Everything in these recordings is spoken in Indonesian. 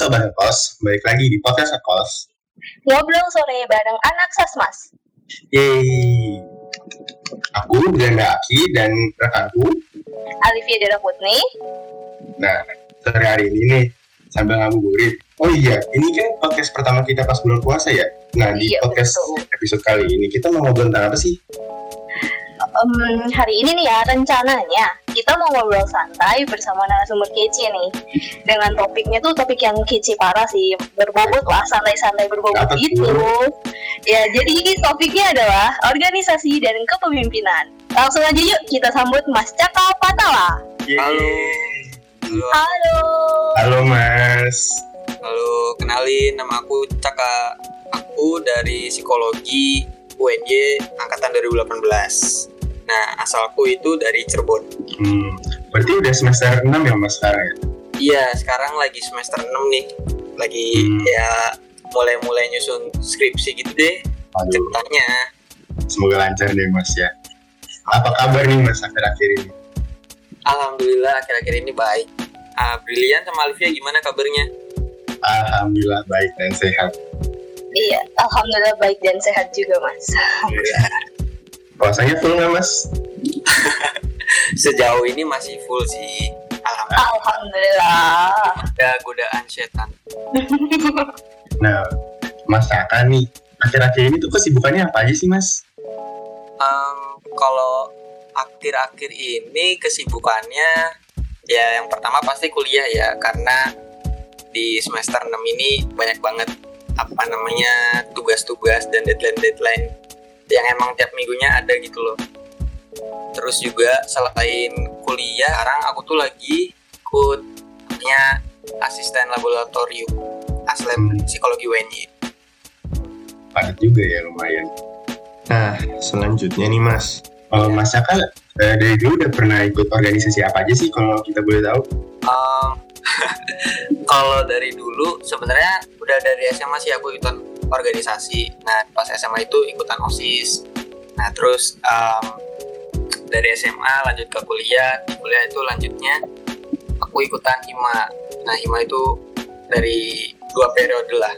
Sobat Kos, balik lagi di podcast Kos. Ngobrol sore bareng anak Sasmas. Yeay. Aku Brenda Aki dan rekanku. Alivia Dara Putni. Nah, sore hari ini nih, sambil ngabuburit. Oh iya, ini kan podcast pertama kita pas bulan puasa ya? Nah, di Iya, podcast betul. episode kali ini kita mau ngobrol tentang apa sih? Em, hari ini nih ya rencananya kita mau ngobrol santai bersama narasumber kece nih dengan topiknya tuh topik yang kece parah sih berbobot lah santai-santai berbobot gitu ya jadi ini topiknya adalah organisasi dan kepemimpinan langsung aja yuk kita sambut Mas Caka Patala Halo. Halo. halo Halo Mas. Halo, kenalin nama aku Caka. Aku dari psikologi UNY angkatan 2018. Nah, asalku itu dari Cirebon. Hmm, berarti udah semester 6 ya Mas sekarang ya? Iya, sekarang lagi semester 6 nih. Lagi Hmm. ya mulai-mulai nyusun skripsi gitu deh Aduh, ceritanya. semoga lancar deh Mas ya. Apa kabar nih Mas akhir-akhir ini? Alhamdulillah akhir-akhir ini baik. Ah, Brilian sama Alivia gimana kabarnya? Alhamdulillah baik dan sehat. iya alhamdulillah baik dan sehat juga Mas Puasanya full nggak Mas? Sejauh ini masih full sih. Alhamdulillah alhamdulillah ada godaan setan. Nah, Mas nih, akhir-akhir ini tuh kesibukannya apa aja sih Mas? Em, kalau akhir-akhir ini kesibukannya ya yang pertama pasti kuliah ya karena di semester 6 ini banyak banget apa namanya tugas-tugas dan deadline-deadline yang emang tiap minggunya ada gitu loh. Terus juga selain kuliah, sekarang aku tuh lagi ikut namanya asisten laboratorium aslem Hmm. psikologi UNY. Padat juga ya lumayan. Nah, selanjutnya nih Mas. Oh, Mas eh, dari dulu udah pernah ikut organisasi apa aja sih kalau kita boleh tahu? Um, kalau dari dulu sebenarnya udah dari SMA sih aku ikutan organisasi. Nah pas SMA itu ikutan osis. Nah terus um, dari SMA lanjut ke kuliah. Di kuliah itu lanjutnya aku ikutan hima. Nah hima itu dari dua periode lah.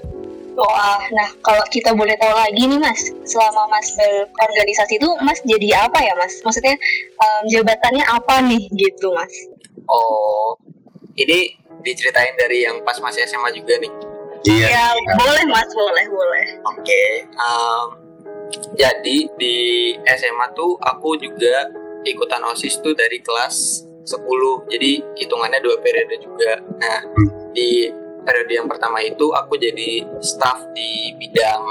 Wah, nah kalau kita boleh tahu lagi nih Mas, selama Mas berorganisasi itu Mas jadi apa ya Mas? Maksudnya em, jabatannya apa nih gitu Mas? Oh ini diceritain dari yang pas masih SMA juga nih. Iya. Ya boleh Mas, boleh boleh. Oke, um, jadi di SMA tuh aku juga ikutan OSIS tuh dari kelas 10. Jadi hitungannya dua periode juga. Nah, di periode yang pertama itu aku jadi staff di bidang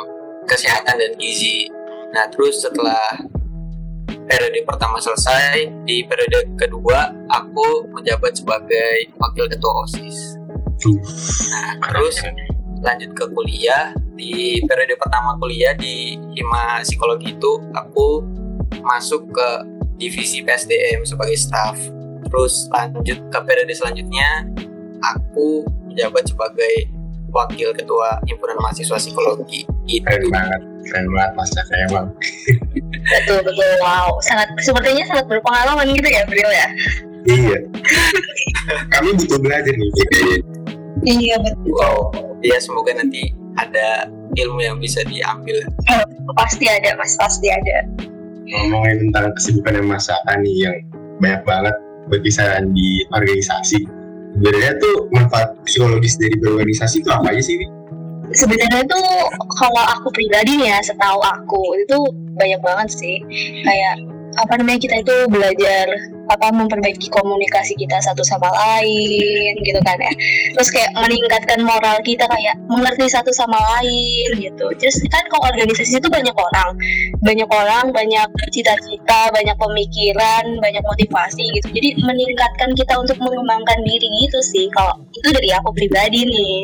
kesehatan dan gizi. Nah, terus setelah periode pertama selesai, di periode kedua aku menjabat sebagai wakil ketua OSIS. Nah, terus lanjut ke kuliah di periode pertama kuliah di hima psikologi itu aku masuk ke divisi PSDM sebagai staff terus lanjut ke periode selanjutnya aku menjabat sebagai wakil ketua himpunan mahasiswa psikologi gitu Keren banget, keren banget Mas Caka emang. Betul betul. Wow, sangat sepertinya sangat berpengalaman gitu ya Bril ya. Iya. Kami butuh belajar nih. Iya betul. wow ya semoga nanti ada ilmu yang bisa diambil Pasti ada Mas, pasti ada. Ngomongin tentang kesibukan yang Mas Caka nih yang banyak banget berkisaran di organisasi. Sebenarnya tuh manfaat psikologis dari berorganisasi itu apa aja sih? Sebenarnya tuh kalau aku pribadi ya, setahu aku itu banyak banget sih. Kayak apa namanya kita itu belajar apa memperbaiki komunikasi kita satu sama lain gitu kan ya. Terus kayak meningkatkan moral kita kayak mengerti satu sama lain gitu. Terus kan kalau organisasi itu banyak orang. Banyak orang banyak cita-cita banyak pemikiran banyak motivasi gitu. Jadi meningkatkan kita untuk mengembangkan diri gitu sih. Kalau itu dari aku pribadi nih.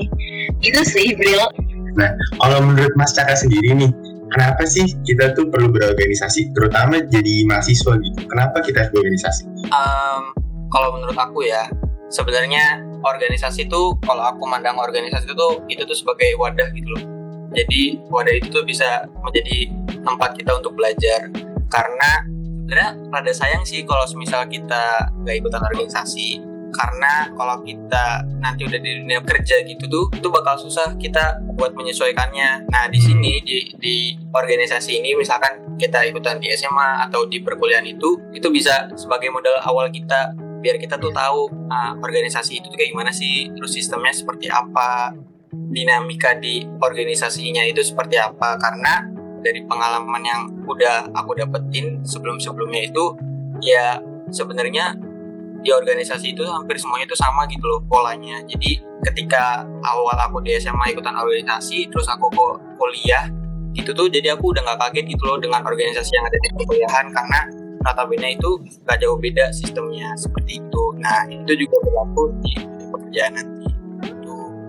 Itu sih Bril. Kalau menurut Mas Caka sendiri nih, kenapa sih kita tuh perlu berorganisasi, terutama jadi mahasiswa gitu? Kenapa kita harus berorganisasi? Um, kalau menurut aku ya sebenarnya organisasi itu kalau aku mandang organisasi itu tuh itu tuh sebagai wadah gitu loh jadi wadah itu tuh bisa menjadi tempat kita untuk belajar karena sebenarnya rada sayang sih kalau misal kita nggak ikutan organisasi karena kalau kita nanti udah di dunia kerja gitu tuh itu bakal susah kita buat menyesuaikannya. Nah di sini di di organisasi ini misalkan kita ikutan di SMA atau di perkuliahan itu itu bisa sebagai modal awal kita biar kita tuh tahu uh, organisasi itu kayak gimana sih terus sistemnya seperti apa dinamika di organisasinya itu seperti apa. Karena dari pengalaman yang udah aku dapetin sebelum-sebelumnya itu ya sebenarnya di organisasi itu hampir semuanya itu sama gitu loh polanya. Jadi ketika awal aku di SMA ikutan organisasi, terus aku ke kuliah, itu tuh jadi aku udah nggak kaget gitu loh dengan organisasi yang ada di perkuliahan karena notabene itu gak jauh beda sistemnya seperti itu. Nah itu juga berlaku di, pekerjaan nanti.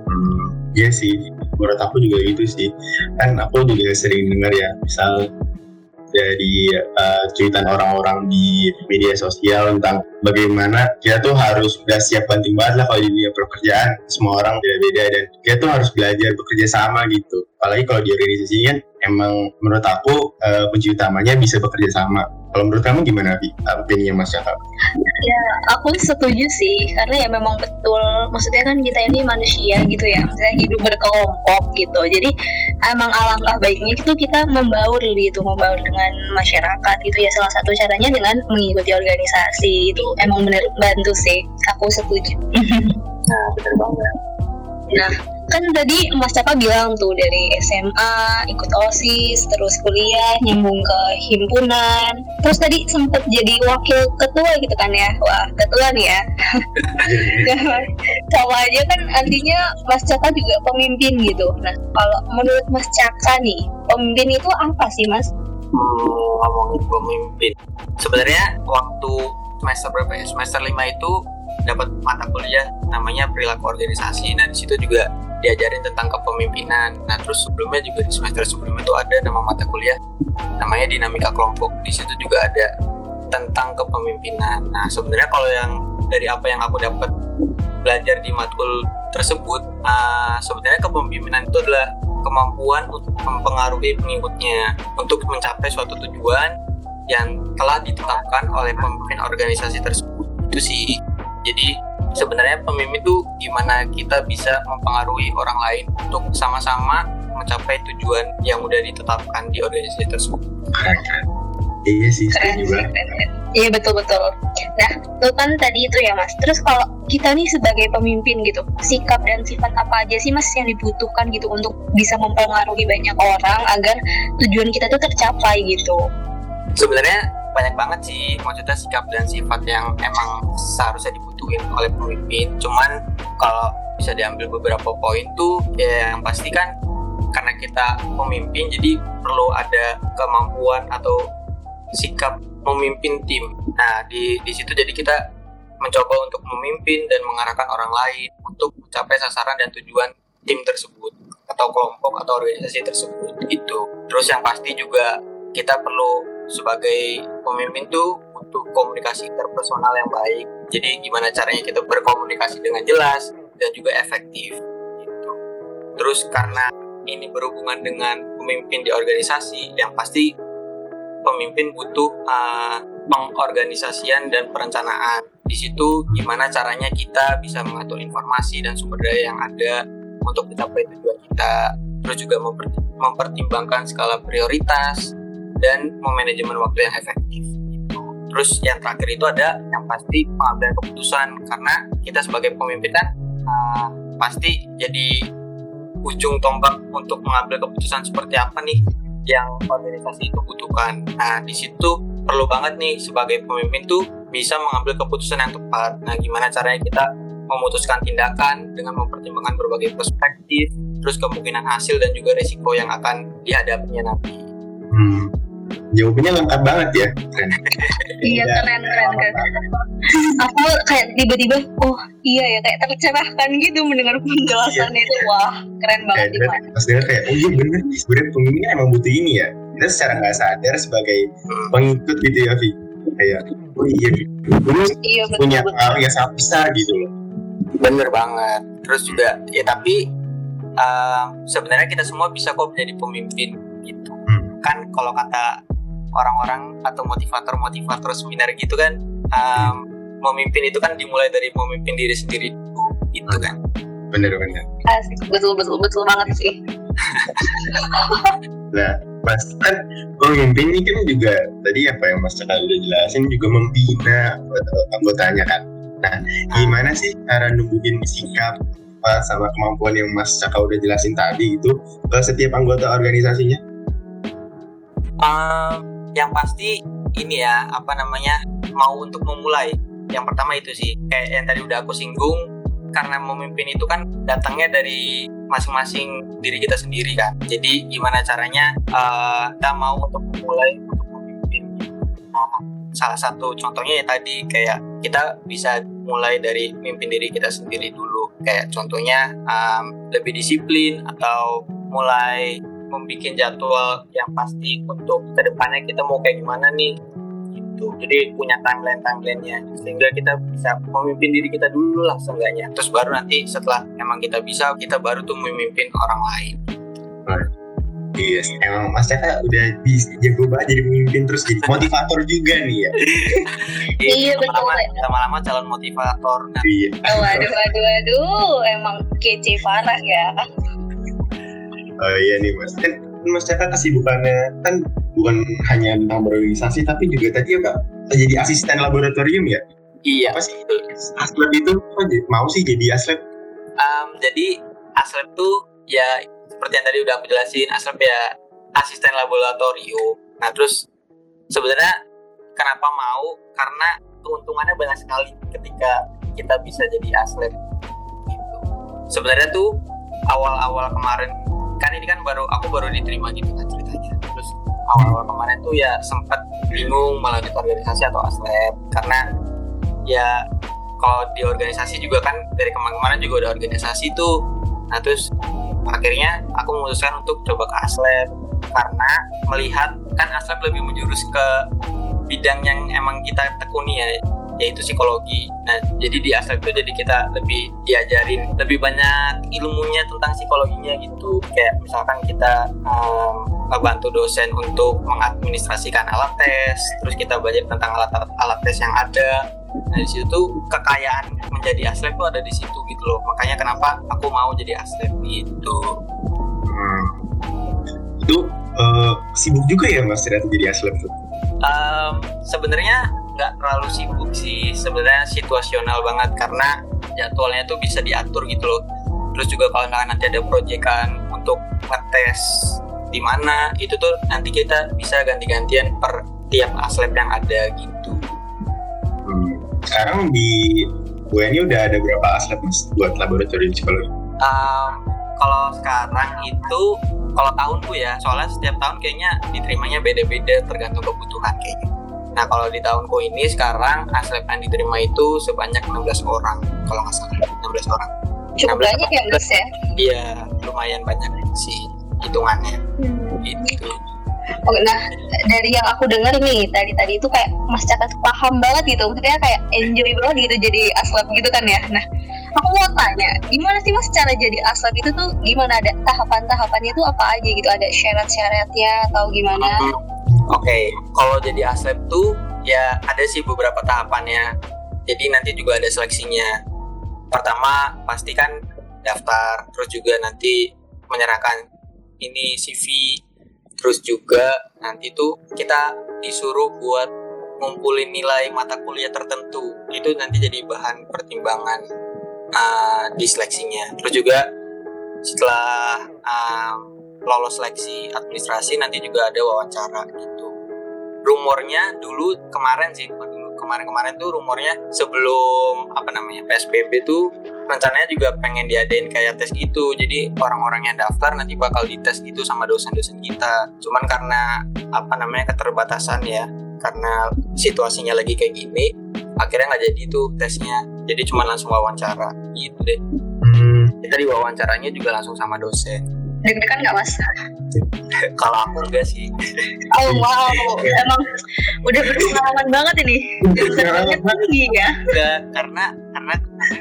Hmm, iya sih, menurut aku juga gitu sih. Kan aku juga sering dengar ya, misal dari uh, cuitan orang-orang di media sosial tentang bagaimana kita tuh harus udah siap banting banget lah kalau di dunia pekerjaan. Semua orang beda-beda dan kita tuh harus belajar bekerja sama gitu. Apalagi kalau di organisasi kan emang menurut aku uh, kunci utamanya bisa bekerja sama. Kalau menurut kamu gimana Vi? Opini Mas Jaka? Ya, aku setuju sih karena ya memang betul. Maksudnya kan kita ini manusia gitu ya. Maksudnya hidup berkelompok gitu. Jadi emang alangkah baiknya itu kita membaur gitu membaur dengan masyarakat gitu ya. Salah satu caranya dengan mengikuti organisasi itu. Emang benar bantu sih. Aku setuju. Nah benar banget nah kan tadi Mas Caka bilang tuh dari SMA ikut OSIS terus kuliah nyambung ke himpunan. Terus tadi sempat jadi wakil ketua gitu kan ya? Wah ketua nih ya. Sama aja kan artinya Mas Caka juga pemimpin gitu. Nah kalau menurut Mas Caka nih pemimpin itu apa sih Mas? Hmm, ngomongin pemimpin. Sebenarnya waktu semester berapa ya? Semester 5 itu dapat mata kuliah namanya perilaku organisasi. Nah di situ juga diajarin tentang kepemimpinan. Nah terus sebelumnya juga di semester sebelumnya itu ada nama mata kuliah namanya dinamika kelompok. Di situ juga ada tentang kepemimpinan. Nah sebenarnya kalau yang dari apa yang aku dapat belajar di matkul tersebut, uh, sebenarnya kepemimpinan itu adalah kemampuan untuk mempengaruhi pengikutnya untuk mencapai suatu tujuan yang telah ditetapkan oleh pemimpin organisasi tersebut. Itu sih jadi sebenarnya pemimpin itu gimana kita bisa mempengaruhi orang lain untuk sama-sama mencapai tujuan yang udah ditetapkan di organisasi tersebut. Iya sih, keren sih, Iya betul betul. Nah, itu kan tadi itu ya mas. Terus kalau kita nih sebagai pemimpin gitu, sikap dan sifat apa aja sih mas yang dibutuhkan gitu untuk bisa mempengaruhi banyak orang agar tujuan kita tuh tercapai gitu? Sebenarnya banyak banget sih maksudnya sikap dan sifat yang emang seharusnya dibutuhin oleh pemimpin cuman kalau bisa diambil beberapa poin tuh ya yang pasti kan karena kita pemimpin jadi perlu ada kemampuan atau sikap memimpin tim nah di di situ jadi kita mencoba untuk memimpin dan mengarahkan orang lain untuk mencapai sasaran dan tujuan tim tersebut atau kelompok atau organisasi tersebut itu terus yang pasti juga kita perlu sebagai pemimpin tuh butuh komunikasi interpersonal yang baik. Jadi gimana caranya kita berkomunikasi dengan jelas dan juga efektif. Gitu. Terus karena ini berhubungan dengan pemimpin di organisasi, yang pasti pemimpin butuh uh, pengorganisasian dan perencanaan. Di situ gimana caranya kita bisa mengatur informasi dan sumber daya yang ada untuk mencapai tujuan kita. Terus juga mempertimbangkan skala prioritas, dan memanajemen waktu yang efektif. Terus yang terakhir itu ada yang pasti pengambilan keputusan karena kita sebagai pemimpin kan uh, pasti jadi ujung tombak untuk mengambil keputusan seperti apa nih yang organisasi itu butuhkan. Nah di situ perlu banget nih sebagai pemimpin tuh bisa mengambil keputusan yang tepat. Nah gimana caranya kita memutuskan tindakan dengan mempertimbangkan berbagai perspektif, terus kemungkinan hasil dan juga resiko yang akan dihadapinya nanti. Hmm jawabannya lengkap banget ya. Keren iya. keren keren keren. Aku kayak tiba-tiba oh iya ya kayak tercerahkan gitu mendengar penjelasan iya. itu wah keren banget keren. pas dengar kayak oh iya bener sebenarnya pemimpin kan emang butuh ini ya. Kita secara nggak sadar sebagai hmm. pengikut gitu ya Vi. Kayak oh iya terus iya, punya pengaruh yang sangat besar gitu loh. Bener banget. Terus juga ya tapi uh, sebenarnya kita semua bisa kok menjadi pemimpin gitu. kan kalau kata orang-orang atau motivator-motivator seminar gitu kan um, memimpin itu kan dimulai dari memimpin diri sendiri itu kan. Bener-bener Asik, betul betul betul banget sih. nah mas kan pemimpin ini kan juga tadi apa yang mas Cakal udah jelasin juga membina anggota- anggotanya kan. Nah gimana sih cara numbuhin sikap sama kemampuan yang mas Cakal udah jelasin tadi itu ke setiap anggota organisasinya Ehm, yang pasti ini ya apa namanya mau untuk memulai. Yang pertama itu sih kayak yang tadi udah aku singgung karena memimpin itu kan datangnya dari masing-masing diri kita sendiri kan. Jadi gimana caranya eh, kita mau untuk memulai untuk memimpin. Nah, salah satu contohnya ya tadi kayak kita bisa mulai dari mimpin diri kita sendiri dulu. Kayak contohnya em, lebih disiplin atau mulai membuat jadwal yang pasti untuk ke depannya kita mau kayak gimana nih gitu jadi punya timeline timelinenya sehingga kita bisa memimpin diri kita dulu lah seenggaknya terus baru nanti setelah emang kita bisa kita baru tuh memimpin orang lain Iya, emang Mas Caka udah di- jago banget jadi pemimpin terus jadi motivator juga nih ya. Iya, betul. lama-lama lama-lama calon motivator nah Iya. Oh, waduh waduh waduh, emang kece parah ya. Oh iya nih Mas. Kan Mas Caka kesibukannya kan bukan hanya tentang berorganisasi tapi juga tadi apa jadi asisten laboratorium ya? iya Apa sih aslep itu? Kok j- mau sih jadi aslep? Em, jadi aslep tuh ya seperti yang tadi udah aku jelasin aslep ya asisten laboratorium nah terus sebenarnya kenapa mau karena keuntungannya banyak sekali ketika kita bisa jadi aslep gitu sebenarnya tuh awal-awal kemarin kan ini kan baru aku baru diterima gitu kan ceritanya. Terus awal-awal kemarin tuh ya sempat bingung melanjut organisasi atau aslep. Karena ya kalau di organisasi juga kan dari kemarin-kemarin juga ada organisasi tuh. Nah terus akhirnya aku memutuskan untuk coba ke aslep. Karena melihat kan aslep lebih menjurus ke bidang yang emang kita tekuni ya yaitu psikologi nah jadi di aslep itu jadi kita lebih diajarin lebih banyak ilmunya tentang psikologinya gitu kayak misalkan kita um, ngebantu dosen untuk mengadministrasikan alat tes terus kita belajar tentang alat-alat alat tes yang ada Nah di situ tuh kekayaan menjadi aslep tuh ada di situ gitu loh. Makanya kenapa aku mau jadi aslep gitu. Hmm. Itu eh, sibuk juga ya Mas ternyata jadi aslep tuh. Em, Sebenarnya nggak terlalu sibuk sih. Sebenarnya situasional banget karena jadwalnya tuh bisa diatur gitu loh. Terus juga kalau misalkan nanti ada proyekan untuk ngetes di mana itu tuh nanti kita bisa ganti-gantian per tiap aslep yang ada gitu. Hmm. Sekarang di UNI udah ada berapa aslep Mas buat laboratorium psikologi? Um, kalau sekarang itu kalau tahunku ya soalnya setiap tahun kayaknya diterimanya beda-beda tergantung kebutuhan kayaknya nah kalau di tahunku ini sekarang aslep yang diterima itu sebanyak 16 orang kalau nggak salah 16 orang Cukup 16 banyak ya Mas ya. iya lumayan banyak sih hitungannya Hmm. gitu Oke, nah dari yang aku dengar nih tadi tadi itu kayak Mas Caka tuh paham banget gitu, maksudnya kayak enjoy banget gitu jadi aslep gitu kan ya. Nah, aku mau tanya, gimana sih Mas cara jadi aslep itu tuh gimana ada tahapan-tahapannya tuh apa aja gitu? Ada syarat-syaratnya atau gimana? Oke, kalau jadi aslep tuh ya ada sih beberapa tahapannya. Jadi nanti juga ada seleksinya. Pertama pasti kan daftar, terus juga nanti menyerahkan ini CV, terus juga nanti tuh kita disuruh buat ngumpulin nilai mata kuliah tertentu. Itu nanti jadi bahan pertimbangan uh, di seleksinya. Terus juga setelah um, lolos seleksi administrasi nanti juga ada wawancara gitu. Rumornya dulu kemarin sih dulu kemarin-kemarin tuh rumornya sebelum apa namanya PSBB tuh rencananya juga pengen diadain kayak tes gitu. Jadi orang-orang yang daftar nanti bakal dites gitu sama dosen-dosen kita. Cuman karena apa namanya keterbatasan ya karena situasinya lagi kayak gini akhirnya nggak jadi tuh tesnya jadi cuma langsung wawancara gitu deh Hmm. kita diwawancaranya juga langsung sama dosen Deg-degan nggak Mas? kalau aku enggak sih. Oh wow, emang udah berpengalaman banget ini. Deg-degannya tinggi ya. enggak karena karena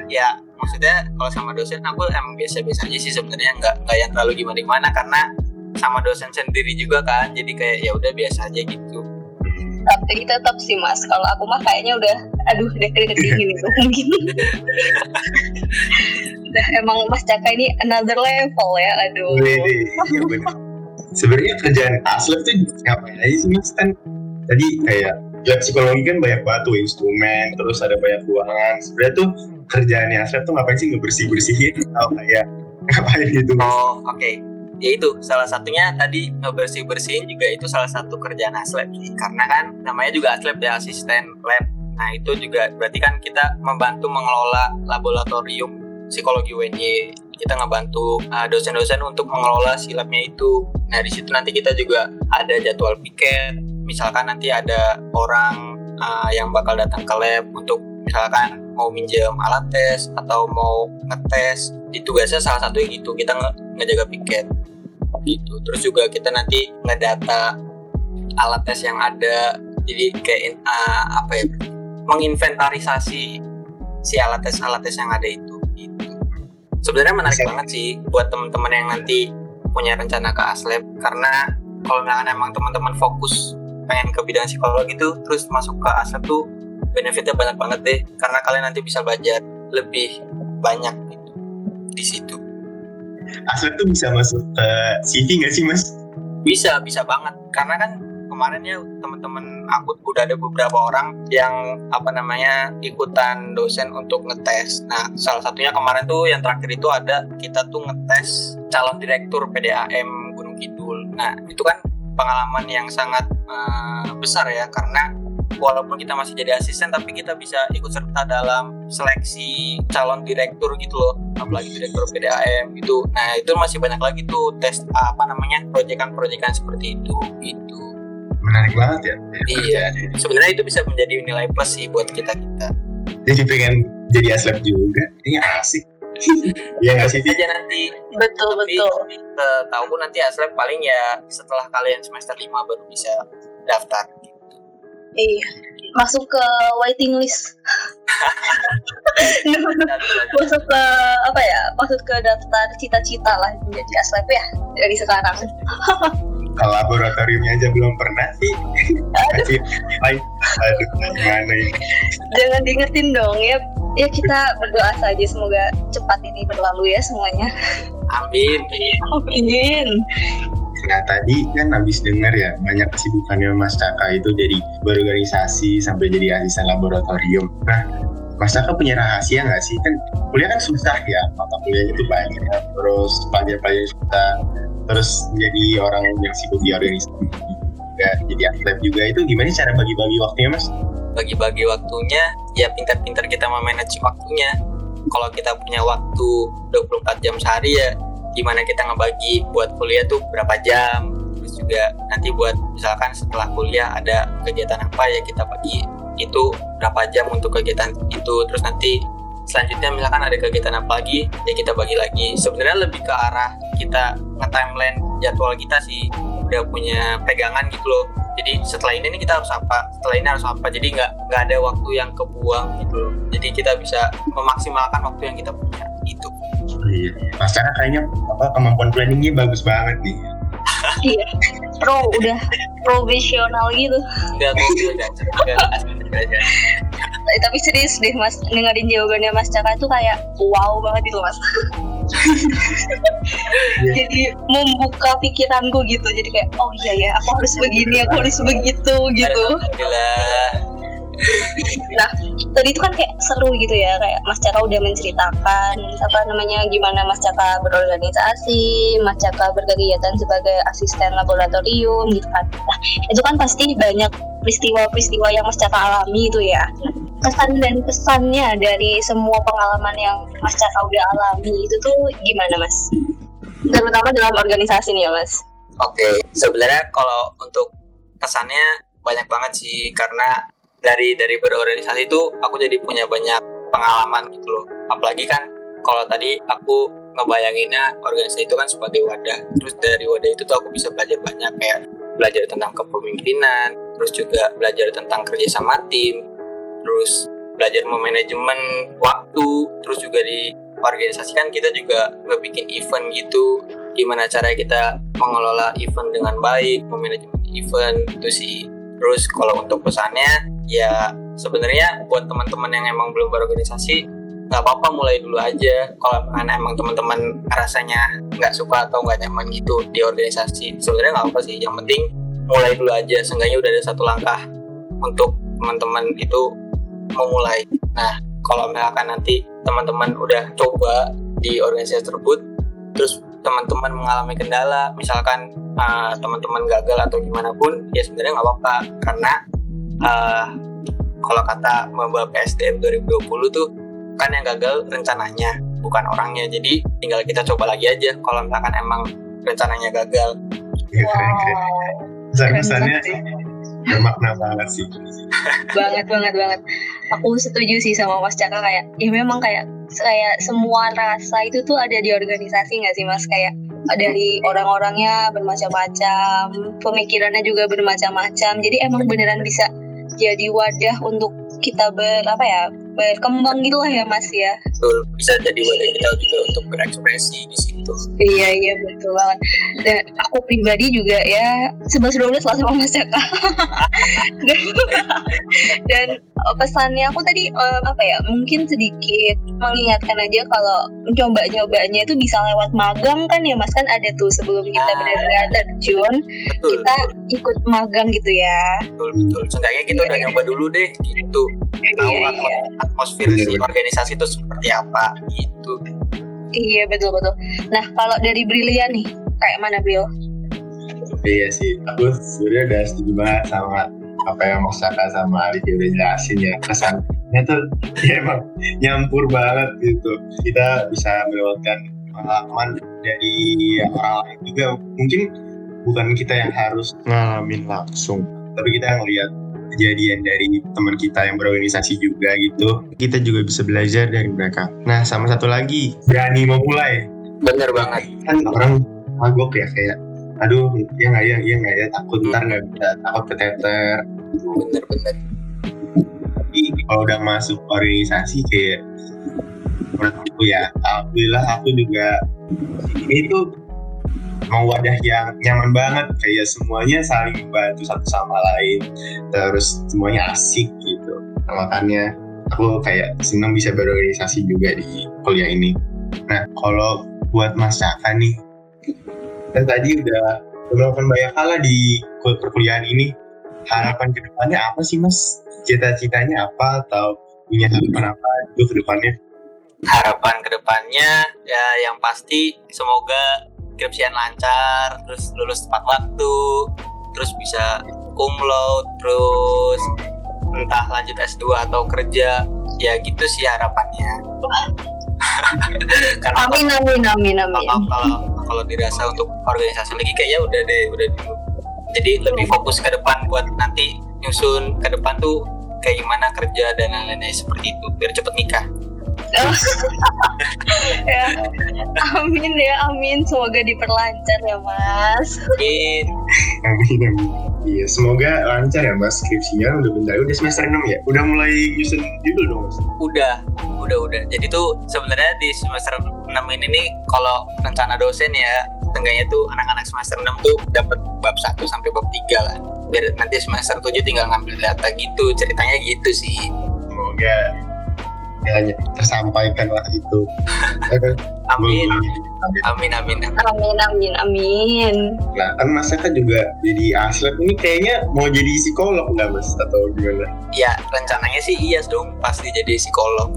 ya maksudnya kalau sama dosen aku emang biasa-biasa aja sih sebenarnya nggak nggak yang terlalu gimana gimana karena sama dosen sendiri juga kan. Jadi kayak ya udah biasa aja gitu. Tapi tetap sih mas. Kalau aku mah kayaknya udah aduh keringet dingin itu mungkin udah emang mas Caka ini another level ya aduh. Iya benar sebenarnya kerjaan aslep tuh ngapain aja sih mas kan? Tadi kayak lab psikologi kan banyak banget tuh instrumen terus ada banyak ruangan. Sebenarnya tuh kerjaannya aslep tuh ngapain sih ngebersih bersihin atau kayak ngapain gitu oh oke. Okay ya itu salah satunya tadi ngebersih bersihin juga itu salah satu kerjaan aslab karena kan namanya juga aslab ya asisten lab. Nah itu juga berarti kan kita membantu mengelola laboratorium psikologi UNY kita ngebantu uh, dosen-dosen untuk mengelola si labnya itu. Nah di situ nanti kita juga ada jadwal piket. Misalkan nanti ada orang uh, yang bakal datang ke lab untuk misalkan mau minjem alat tes atau mau ngetes. Di tugasnya salah satu gitu kita nge ngejaga piket. Gitu. Terus juga kita nanti ngedata alat tes yang ada. Jadi kayak uh, apa ya menginventarisasi si alat tes alat tes yang ada itu sebenarnya menarik Bisa. banget sih buat teman-teman yang nanti punya rencana ke aslab karena kalau misalkan emang teman-teman fokus pengen ke bidang psikologi itu terus masuk ke aslab tuh benefitnya banyak banget deh karena kalian nanti bisa belajar lebih banyak gitu di situ Aslep tuh bisa masuk ke CV nggak sih mas? Bisa, bisa banget. Karena kan kemarin ya teman-teman aku udah ada beberapa orang yang apa namanya ikutan dosen untuk ngetes. Nah, salah satunya kemarin tuh yang terakhir itu ada kita tuh ngetes calon direktur PDAM Gunung Kidul. Nah, itu kan pengalaman yang sangat uh, besar ya karena walaupun kita masih jadi asisten tapi kita bisa ikut serta dalam seleksi calon direktur gitu loh apalagi direktur PDAM gitu nah itu masih banyak lagi tuh tes apa namanya proyekan-proyekan seperti itu gitu menarik banget ya iya sebenarnya itu bisa menjadi nilai plus sih buat kita kita jadi pengen jadi aslep juga ini asik Iya nggak sih? aja nanti. Betul Tapi, betul. Tahu nanti aslep paling ya setelah kalian semester 5 baru bisa daftar. Iya, masuk ke waiting list. masuk ke apa ya? Masuk ke daftar cita-cita lah menjadi aslep ya dari sekarang. Kalau laboratoriumnya aja belum pernah sih. Aduh, aduh, gimana ini? Jangan diingetin dong ya. Ya kita berdoa saja semoga cepat ini berlalu ya semuanya. Amin. Amin. Nah tadi kan habis dengar ya banyak kesibukannya Mas Caka itu jadi berorganisasi sampai jadi asisten laboratorium. Nah Mas Caka punya rahasia nggak sih? Kan kuliah kan susah ya, mata kuliahnya itu banyak. Ya. Terus pelajar-pelajar susah. Terus jadi orang yang sibuk di organisasi juga jadi atlet juga itu gimana cara bagi-bagi waktunya Mas? Bagi-bagi waktunya ya pintar-pintar kita memanage waktunya. Kalau kita punya waktu 24 jam sehari ya gimana kita ngebagi buat kuliah tuh berapa jam terus juga nanti buat misalkan setelah kuliah ada kegiatan apa ya kita bagi itu berapa jam untuk kegiatan itu. Terus nanti selanjutnya misalkan ada kegiatan apa lagi ya kita bagi lagi. Sebenarnya lebih ke arah kita nge-timeline jadwal kita sih. Udah punya pegangan gitu loh. Jadi setelah ini nih kita harus apa? Setelah ini harus apa? Jadi nggak nggak ada waktu yang kebuang gitu loh. Jadi kita bisa memaksimalkan waktu yang kita punya itu Iya. Mas Caka kayaknya apa kemampuan planningnya bagus banget nih. iya. Pro udah profesional gitu. Udah udah eh, tapi serius deh mas. Dengerin jawabannya mas Caka itu kayak wow banget itu mas. Yeah. jadi membuka pikiranku gitu. Jadi kayak oh iya ya aku harus begini aku harus begitu gitu nah tadi itu kan kayak seru gitu ya kayak Mas Caka udah menceritakan apa namanya gimana Mas Caka berorganisasi, Mas Caka berkegiatan sebagai asisten laboratorium gitu kan. Nah itu kan pasti banyak peristiwa-peristiwa yang Mas Caka alami itu ya. Kesan dan pesannya dari semua pengalaman yang Mas Caka udah alami itu tuh gimana Mas? Terutama dalam organisasi nih ya Mas. Oke, sebenarnya kalau untuk pesannya banyak banget sih karena dari dari berorganisasi itu aku jadi punya banyak pengalaman gitu loh. Apalagi kan kalau tadi aku ngebayanginnya organisasi itu kan sebagai wadah. Terus dari wadah itu tuh aku bisa belajar banyak kayak belajar tentang kepemimpinan terus juga belajar tentang kerja sama tim terus belajar memanajemen waktu terus juga di organisasi kan kita juga ngebikin event gitu. Gimana cara kita mengelola event dengan baik memanajemen event itu sih. Terus kalau untuk pesannya ya sebenarnya buat teman-teman yang emang belum berorganisasi nggak apa-apa mulai dulu aja. Kalau emang teman-teman rasanya nggak suka atau nggak nyaman gitu di organisasi sebenarnya nggak apa sih. Yang penting mulai dulu aja. Seenggaknya udah ada satu langkah untuk teman-teman itu memulai. Nah kalau misalkan nanti teman-teman udah coba di organisasi tersebut terus teman-teman mengalami kendala misalkan uh, teman-teman gagal atau gimana pun ya sebenarnya nggak apa-apa. Karena uh, kalau kata Mbak PSDM 2020 tuh kan yang gagal rencananya bukan orangnya. Jadi tinggal kita coba lagi aja kalau misalkan emang rencananya gagal. Ya, keren keren. Pesan-pesannya bermakna banget sih. Banget banget banget. Aku setuju sih sama Mas Caka kayak ya memang kayak kayak semua rasa itu tuh ada di organisasi nggak sih Mas? Kayak dari orang-orangnya bermacam-macam pemikirannya juga bermacam-macam. Jadi emang beneran bisa jadi wadah untuk kita ber apa ya berkembang gitu lah ya mas ya. Betul bisa jadi wadah kita juga untuk berekspresi di situ. Iya iya betul banget. Dan aku pribadi juga ya sebelas dua belas lah sama mas Jaka dan, dan pesannya aku tadi um, apa ya mungkin sedikit mengingatkan aja kalau mencoba nyobanya itu bisa lewat magang kan ya mas? Kan ada tuh sebelum kita ah. benar-benar terjun betul, kita ikut magang gitu ya. Betul betul. Seenggaknya kita udah nyoba dulu deh gitu. Tahu iya, iya. Atmosfer si organisasi itu seperti apa gitu. Iya betul betul. Nah kalau dari Brilian nih kayak mana Bril? Iya sih, aku sebenarnya udah setuju banget sama apa yang Mas Saka sama Aliki udah jelasin ya. Kesannya tuh ya emang nyampur banget gitu. Kita bisa melewatkan pengalaman dari orang lain juga. Mungkin bukan kita yang harus ngalamin langsung tapi kita yang lihat kejadian dari teman kita yang berorganisasi juga gitu. Kita juga bisa belajar dari mereka. Nah sama satu lagi berani memulai bener banget. Kan orang magok ya kayak aduh ya nggak ya ya nggak ya takut ntar nggak bisa takut keteter. Bener bener. Tapi kalau udah masuk organisasi kayak menurut aku ya alhamdulillah aku juga ini tuh mau wadah yang nyaman banget kayak semuanya saling membantu satu sama lain terus semuanya asik gitu. Nah, makanya aku kayak senang bisa berorganisasi juga di kuliah ini. Nah kalau buat Mas Caka nih kan tadi udah melakukan banyak hal di perkuliahan ini. Harapan ke depannya apa sih Mas? Cita-citanya apa atau punya harapan apa itu ke depannya? Harapan ke depannya ya yang pasti semoga skripsian lancar terus lulus tepat waktu terus bisa cum laude terus entah lanjut S2 atau kerja. Ya gitu sih harapannya. Karena amin amin amin amin. kalau kalau kalau dirasa untuk organisasi lagi kayaknya udah deh udah dulu. Jadi lebih fokus ke depan buat nanti nyusun ke depan tuh kayak gimana kerja dan lain-lainnya seperti itu biar cepet nikah ya. Amin ya, amin. Semoga diperlancar ya, Mas. Amin. amin, amin. Iya, semoga lancar ya Mas skripsinya udah bentar udah semester 6 ya. Udah mulai nyusun judul dong Mas. Udah, udah udah. Jadi tuh sebenarnya di semester 6 ini nih kalau rencana dosen ya tengganya tuh anak-anak semester 6 tuh dapat bab 1 sampai bab 3 lah. Biar nanti semester 7 tinggal ngambil data gitu, ceritanya gitu sih. Semoga hanya tersampaikan lah itu amin. amin. Amin amin. Amin amin nah kan mas kan juga jadi aslet ini kayaknya mau jadi psikolog nggak mas? Atau gimana? Ya rencananya sih iya dong pasti jadi psikolog.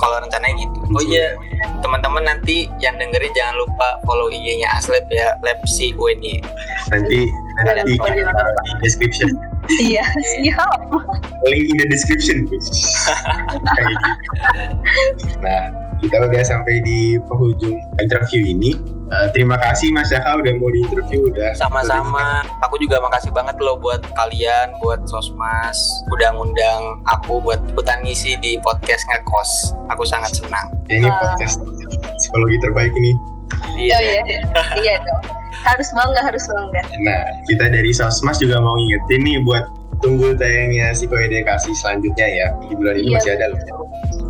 Kalau rencananya gitu. Oh iya teman-teman nanti yang dengerin jangan lupa follow IG-nya Aslep ya Lab si UNY nanti nanti di description Iya, siap. Link in the description. nah, kita udah sampai di penghujung interview ini. Uh, terima kasih Mas Jaka udah mau diinterview udah. Sama-sama. Aku juga makasih banget loh buat kalian, buat Sosmas, udah ngundang aku buat ikutan ngisi di podcast ngekos. Aku sangat senang. Ya, ini uh. podcast psikologi terbaik ini. Iya, iya, iya dong harus bangga harus bangga nah kita dari sosmas juga mau ngingetin nih buat tunggu tayangnya psikoedukasi selanjutnya ya. Di bulan ini iya, masih ada loh.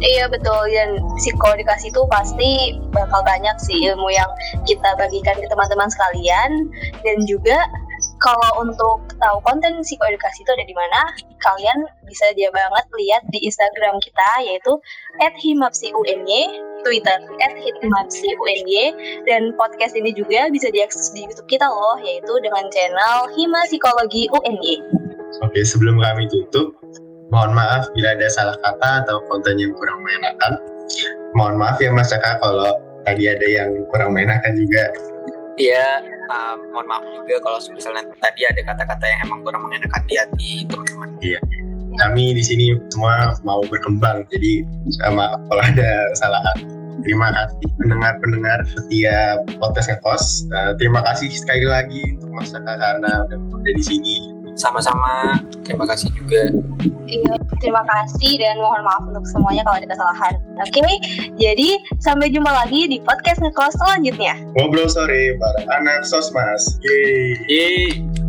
Iya betul. Dan psikoedukasi itu pasti bakal banyak sih ilmu yang kita bagikan ke teman-teman sekalian. Dan juga kalau untuk tahu konten psikoedukasi itu ada di mana, kalian bisa dia banget lihat di Instagram kita yaitu @himapsiuny, Twitter @himapsiuny, dan podcast ini juga bisa diakses di YouTube kita loh, yaitu dengan channel Hima Psikologi UNY. Oke, sebelum kami tutup, mohon maaf bila ada salah kata atau konten yang kurang menyenangkan. Mohon maaf ya Mas kalau tadi ada yang kurang menyenangkan juga. Iya, uh, mohon maaf juga kalau misalnya tadi ada kata-kata yang emang kurang mengenakan di hati teman-teman. Iya. Kami di sini semua mau berkembang, jadi sama kalau ada kesalahan. Terima kasih pendengar-pendengar setiap podcast ngekos. Uh, terima kasih sekali lagi untuk Mas karena udah ada di sini sama-sama. Terima kasih juga. Iya terima kasih dan mohon maaf untuk semuanya kalau ada kesalahan. Oke jadi sampai jumpa lagi di podcast ngekos selanjutnya. Ngobrol sore bareng anak sosmas. Yeay. Yeay